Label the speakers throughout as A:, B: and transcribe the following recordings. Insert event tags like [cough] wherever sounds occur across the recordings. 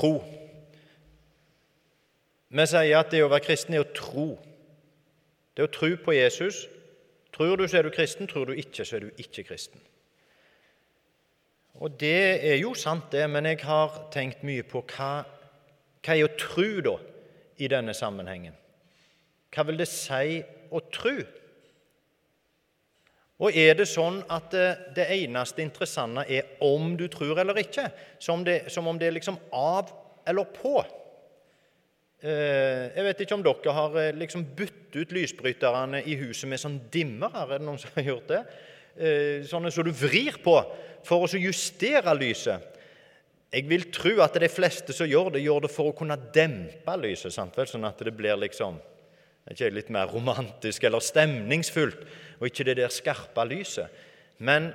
A: tro. Vi sier at det å være kristen er å tro. Det er å tro på Jesus. Tror du, så er du kristen. Tror du ikke, så er du ikke kristen. Og det er jo sant, det, men jeg har tenkt mye på hva, hva er å tro, da, i denne sammenhengen. Hva vil det si å tro? Og er det sånn at det, det eneste interessante er om du tror eller ikke? Som, det, som om det er liksom av eller på? Eh, jeg vet ikke om dere har eh, liksom byttet ut lysbryterne i huset med sånn dimmer. Er det noen som har gjort det? Eh, sånne som du vrir på for å justere lyset. Jeg vil tro at de fleste som gjør det, gjør det for å kunne dempe lyset. Sant? Sånn at det blir liksom ikke litt mer romantisk eller stemningsfullt, og ikke det der skarpe lyset. Men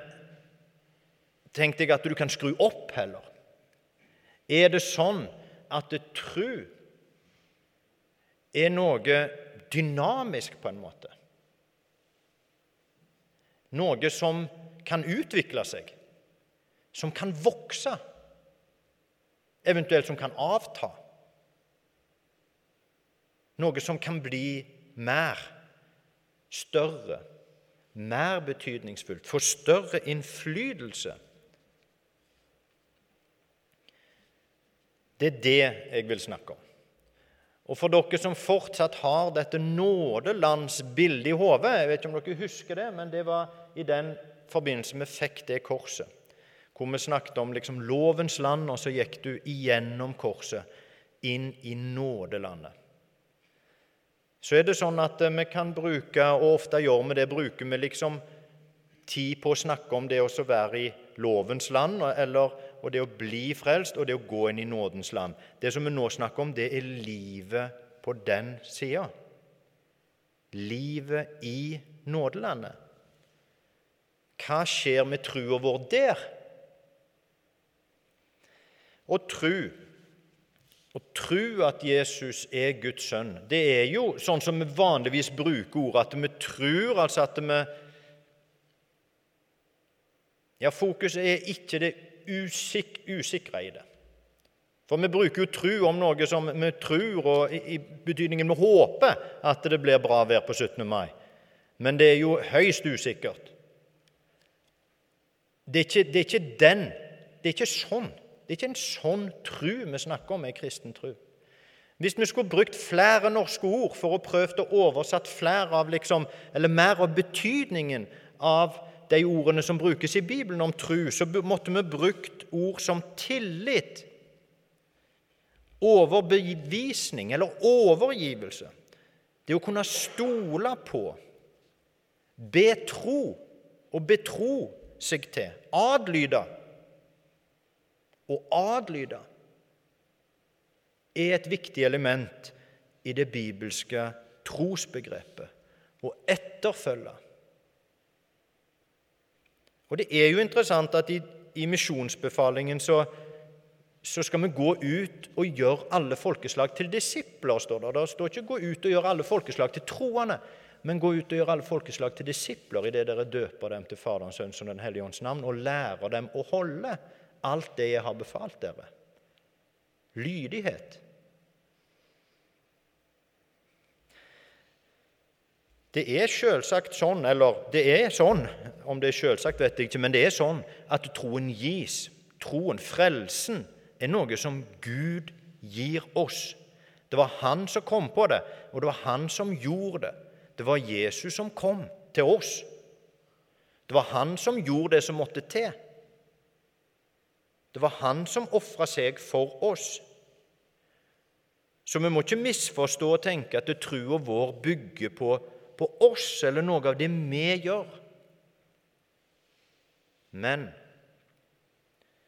A: tenk deg at du kan skru opp heller. Er det sånn at tru er noe dynamisk på en måte? Noe som kan utvikle seg, som kan vokse, eventuelt som kan avta? Noe som kan bli mer, større, mer betydningsfullt, få større innflytelse. Det er det jeg vil snakke om. Og for dere som fortsatt har dette nådelandsbildet i hodet Jeg vet ikke om dere husker det, men det var i den forbindelse vi fikk det korset. Hvor vi snakket om liksom lovens land, og så gikk du igjennom korset inn i nådelandet så er det sånn at eh, vi kan bruke, og ofte gjør vi det, bruker vi liksom tid på å snakke om det å være i lovens land, eller, og det å bli frelst, og det å gå inn i nådens land. Det som vi nå snakker om, det er livet på den sida. Livet i nådelandet. Hva skjer med trua vår der? Og tru å tro at Jesus er Guds sønn, det er jo sånn som vi vanligvis bruker ordet, at vi tror, altså at vi Ja, fokuset er ikke det usik usikre i det. For vi bruker jo tro om noe som vi tror, og i, betydningen vi håper at det blir bra vær på 17. mai. Men det er jo høyst usikkert. Det er ikke, det er ikke den. Det er ikke sånn. Det er ikke en sånn tru vi snakker om med kristen tru. Hvis vi skulle brukt flere norske ord for å prøve å oversette flere av liksom, eller mer av betydningen av de ordene som brukes i Bibelen om tru, så måtte vi brukt ord som tillit, overbevisning eller overgivelse. Det å kunne stole på, betro og betro seg til, adlyde å adlyde er et viktig element i det bibelske trosbegrepet å etterfølge. Og Det er jo interessant at i, i misjonsbefalingen så, så, skal vi gå ut og gjøre alle folkeslag til disipler, står det. Det står ikke 'gå ut og gjøre alle folkeslag til troende', men 'gå ut og gjøre alle folkeslag til disipler' idet dere døper dem til Faderens, Sønns og Den hellige ånds navn, og lærer dem å holde alt det jeg har befalt dere. Lydighet. Det er selvsagt sånn, eller det er sånn, om det er selvsagt vet jeg ikke, men det er sånn at troen gis. Troen, frelsen, er noe som Gud gir oss. Det var han som kom på det, og det var han som gjorde det. Det var Jesus som kom til oss. Det var han som gjorde det som måtte til. Det var han som ofra seg for oss. Så vi må ikke misforstå og tenke at trua vår bygger på, på oss eller noe av det vi gjør. Men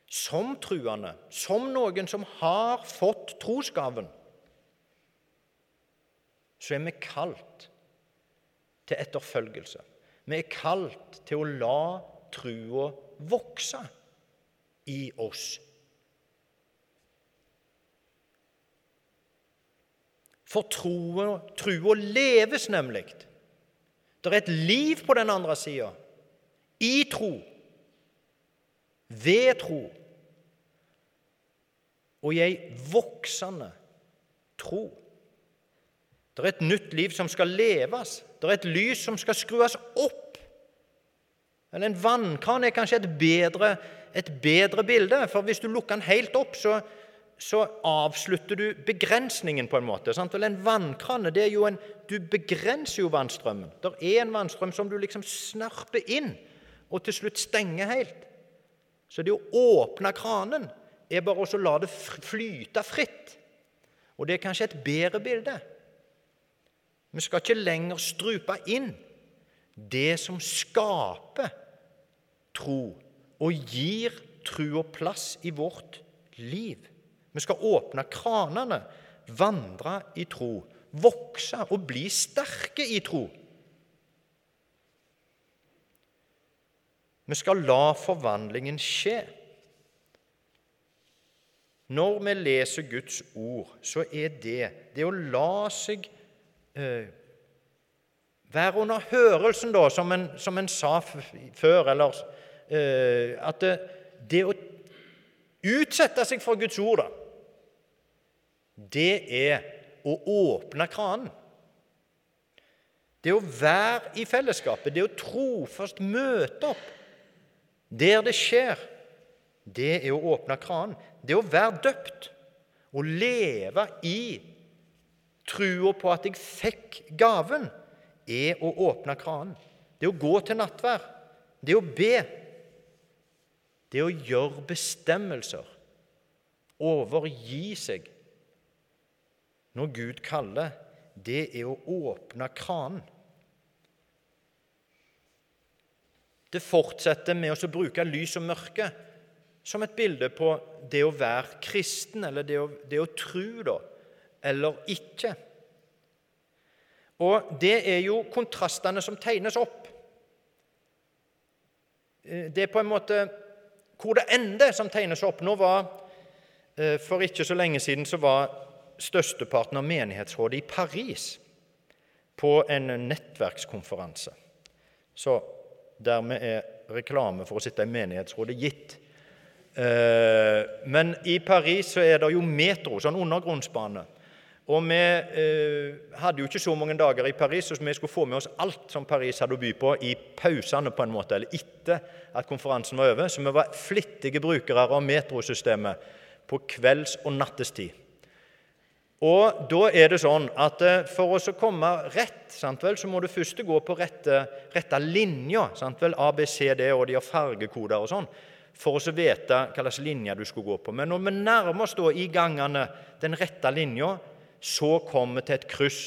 A: som truende, som noen som har fått trosgaven, så er vi kalt til etterfølgelse. Vi er kalt til å la trua vokse i oss. For troa, troa leves nemlig. Det er et liv på den andre sida. I tro. Ved tro. og i ei voksende tro. Det er et nytt liv som skal leves. Det er et lys som skal skrues opp. Eller En vannkran er kanskje et bedre, et bedre bilde, for hvis du lukker den helt opp, så, så avslutter du begrensningen på en måte. Sant? Vel, En vannkranne, det er jo en, Du begrenser jo vannstrømmen. Det er en vannstrøm som du liksom snarper inn, og til slutt stenger helt. Så det å åpne kranen er bare å la det flyte fritt. Og det er kanskje et bedre bilde. Vi skal ikke lenger strupe inn det som skaper tro og gir trua plass i vårt liv. Vi skal åpne kranene, vandre i tro, vokse og bli sterke i tro. Vi skal la forvandlingen skje. Når vi leser Guds ord, så er det det å la seg eh, være under hørelsen, da, som en, som en sa før, eller at det, det, å utsette seg for Guds ord, da, det er å åpne kranen. Det å være i fellesskapet, det å trofast møte opp der det skjer, det er å åpne kranen. Det å være døpt og leve i trua på at jeg fikk gaven, er å åpne kranen. Det å gå til nattvær, det å be, det å gjøre bestemmelser, overgi seg når Gud kaller, det er å åpne kranen. Det fortsetter med å bruke lys og mørke som et bilde på det å være kristen, eller det å, det å tro, da, eller ikke. Og det er jo kontrastene som tegnes opp. Eh, det er på en måte hvor det ender, som tegnes opp. Nå var, eh, For ikke så lenge siden så var størsteparten av menighetsrådet i Paris på en nettverkskonferanse. Så dermed er reklame for å sitte i menighetsrådet gitt. Eh, men i Paris så er det jo metro, sånn undergrunnsbane. Og vi eh, hadde jo ikke så mange dager i Paris, så vi skulle få med oss alt som Paris hadde å by på, i pausene, på en måte, eller etter at konferansen var over. Så vi var flittige brukere av metrosystemet på kvelds- og nattestid. Og da er det sånn at eh, for å komme rett, vel, så må du først gå på rette, rette linja. A, B, C, D, og de har fargekoder og sånn, for å vite hvilken linje du skulle gå på. Men når vi nærmer oss da i gangene den rette linja, så kommer vi til et kryss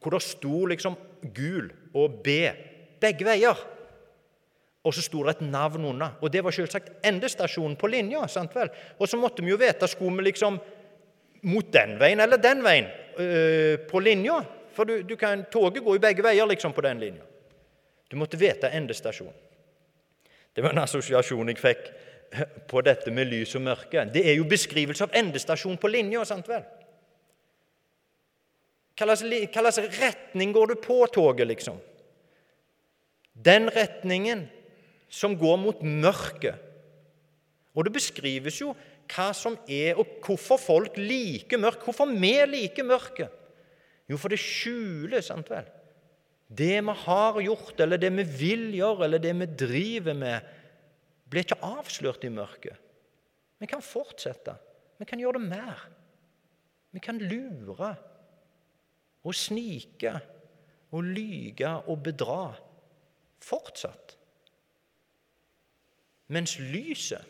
A: hvor det sto liksom gul og B begge veier. Og så sto det et navn under. Og det var selvsagt endestasjonen på linja. sant vel? Og så måtte vi jo vite skulle vi liksom mot den veien eller den veien øh, på linja. For du, du kan, toget går jo begge veier liksom på den linja. Du måtte vite endestasjonen. Det var en assosiasjon jeg fikk på dette med lys og mørke. Det er jo beskrivelse av endestasjon på linja. sant vel? Hva slags retning går du på toget, liksom? Den retningen som går mot mørket. Og det beskrives jo hva som er, og hvorfor folk liker mørk. Hvorfor vi liker mørket. Jo, for det skjuler, sant vel? Det vi har gjort, eller det vi vil gjøre, eller det vi driver med, blir ikke avslørt i mørket. Vi kan fortsette. Vi kan gjøre det mer. Vi kan lure og snike og lyge og bedra fortsatt. Mens lyset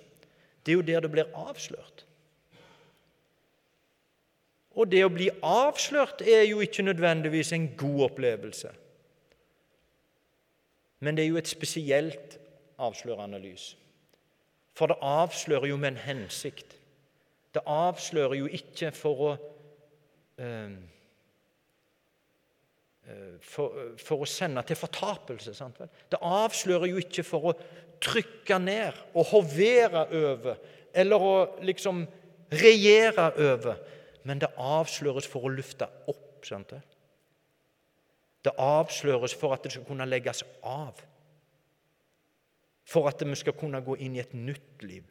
A: det er jo der det blir avslørt. Og det å bli avslørt er jo ikke nødvendigvis en god opplevelse. Men det er jo et spesielt avslørende lys. For det avslører jo med en hensikt. Det avslører jo ikke for å eh for, for, å sende til fortapelse. Sant? Det avslører jo ikke for å trykke ned og hovere over eller å liksom regjere over, men det avsløres for å lufte opp. Sant det avsløres for at det skal kunne legges av. For at vi skal kunne gå inn i et nytt liv.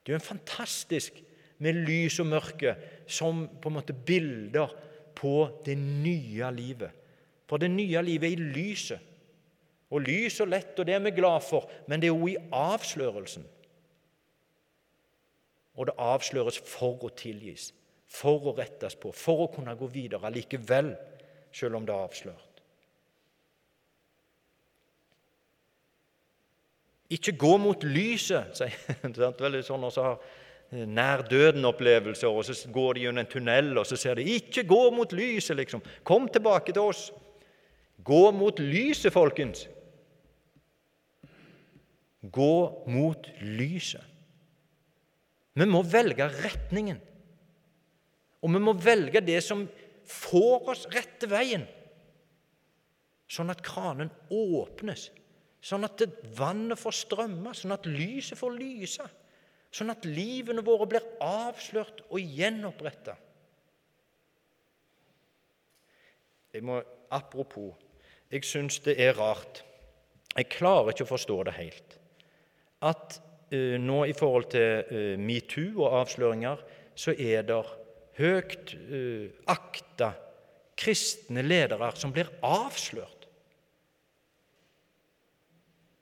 A: Det er jo en fantastisk med lys og mørke som på en måte bilder på det nye livet. For det nye livet er i lyset. Og lys og lett, og det er vi glad for, men det er jo i avslørelsen. Og det avsløres for å tilgis, for å rettes på, for å kunne gå videre likevel, selv om det er avslørt. Ikke gå mot lyset, sier [laughs] er veldig sånn også har nær døden-opplevelser, og så går de gjennom en tunnel, og så ser de 'Ikke gå mot lyset', liksom. Kom tilbake til oss. Gå mot lyset, folkens. Gå mot lyset. Vi må velge retningen. Og vi må velge det som får oss rette veien, sånn at kranen åpnes Sånn at vannet får strømme, sånn at lyset får lyse. Sånn at livene våre blir avslørt og gjenoppretta. Apropos, jeg syns det er rart Jeg klarer ikke å forstå det helt. At uh, nå i forhold til uh, metoo og avsløringer, så er det høyt uh, akta kristne ledere som blir avslørt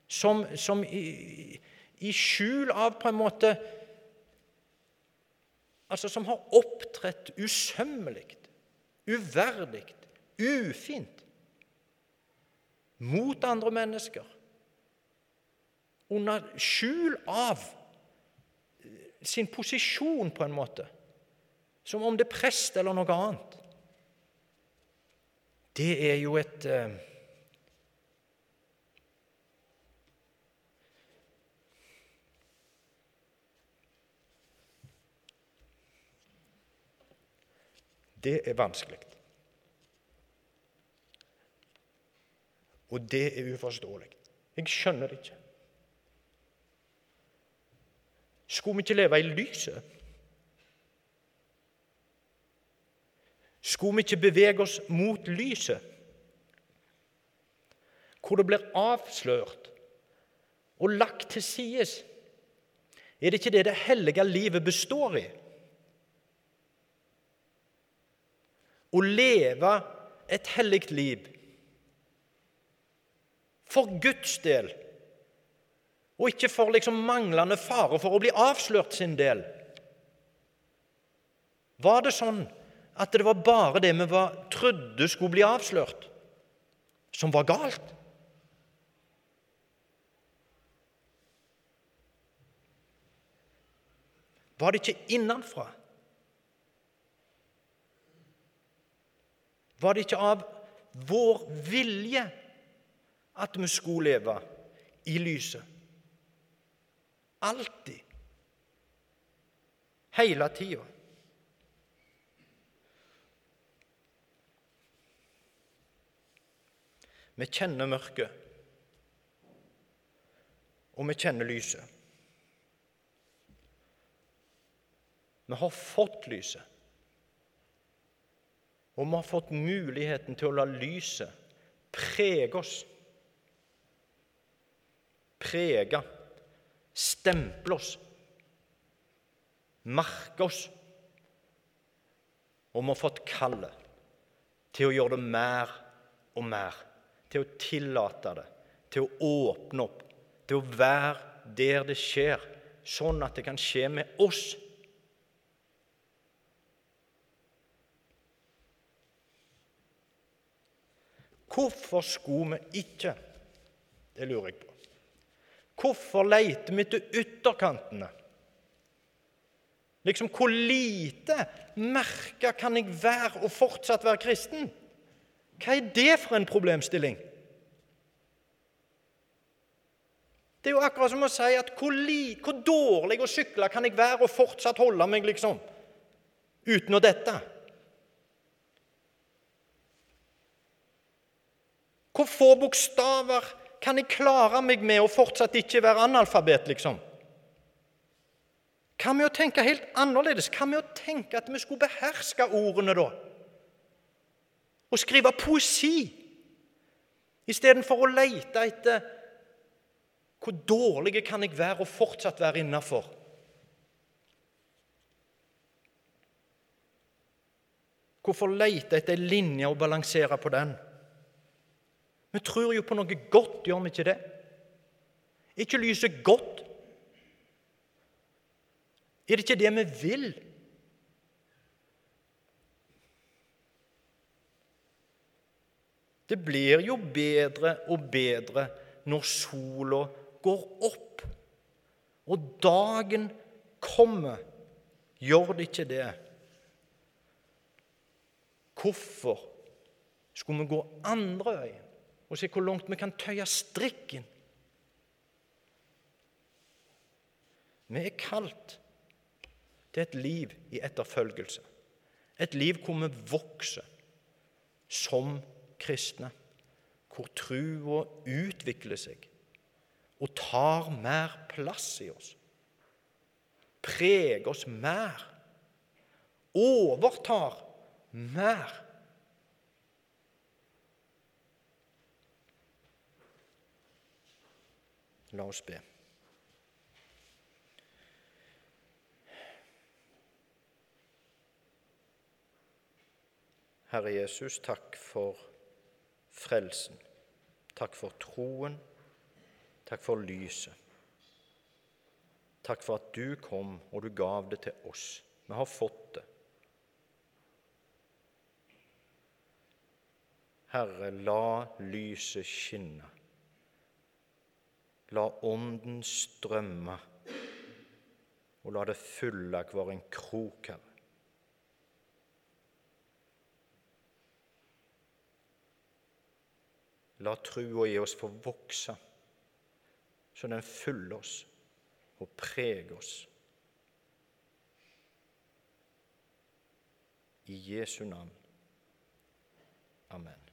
A: som, som i, i, skjul av på en måte Altså som har opptrådt usømmelig, uverdig, ufint mot andre mennesker. Under skjul av sin posisjon, på en måte. Som om det er prest eller noe annet. Det er jo et eh, Det er vanskelig. Og det er uforståelig. Jeg skjønner det ikke. Skulle vi ikke leve i lyset? Skulle vi ikke bevege oss mot lyset, hvor det blir avslørt og lagt til side? Er det ikke det det hellige livet består i? Å leve et hellig liv for Guds del, og ikke for liksom manglende fare for å bli avslørt sin del. Var det sånn at det var bare det vi var, trodde skulle bli avslørt, som var galt? Var det ikke innenfra? Var det ikke av vår vilje at vi skulle leve i lyset? Alltid. Hele tida. Vi kjenner mørket, og vi kjenner lyset. Vi har fått lyset. Og vi har fått muligheten til å la lyset prege oss. Prege, stemple oss, merke oss. Og vi har fått kallet til å gjøre det mer og mer. Til å tillate det, til å åpne opp, til å være der det skjer, sånn at det kan skje med oss Hvorfor skulle vi ikke? Det lurer jeg på. Hvorfor leter vi til ytterkantene? Liksom, Hvor lite merka kan jeg være og fortsatt være kristen? Hva er det for en problemstilling? Det er jo akkurat som å si at hvor, li, hvor dårlig å sykle kan jeg være og fortsatt holde meg, liksom, uten å dette? Hvor få bokstaver kan jeg klare meg med og fortsatt ikke være analfabet, liksom? Hva med å tenke helt annerledes? Hva med å tenke at vi skulle beherske ordene, da? Og skrive poesi istedenfor å lete etter hvor dårlig kan jeg være og fortsatt være innafor? Hvorfor lete etter ei linje og balansere på den? Vi tror jo på noe godt, gjør vi ikke det? Er ikke lyset godt? Er det ikke det vi vil? Det blir jo bedre og bedre når sola går opp. Og dagen kommer. Gjør det ikke det? Hvorfor skulle vi gå andre veien og se hvor langt vi kan tøye strikken? Vi er kalt til et liv i etterfølgelse. Et liv hvor vi vokser som kristne. Hvor trua utvikler seg og tar mer plass i oss. Preger oss mer. Overtar mer. La oss be. Herre Jesus, takk for frelsen. Takk for troen. Takk for lyset. Takk for at du kom, og du gav det til oss. Vi har fått det. Herre, la lyset skinne. La Ånden strømme, og la det fylle hver en krok, Herre. La trua i oss få vokse, så den fyller oss og preger oss. I Jesu navn. Amen.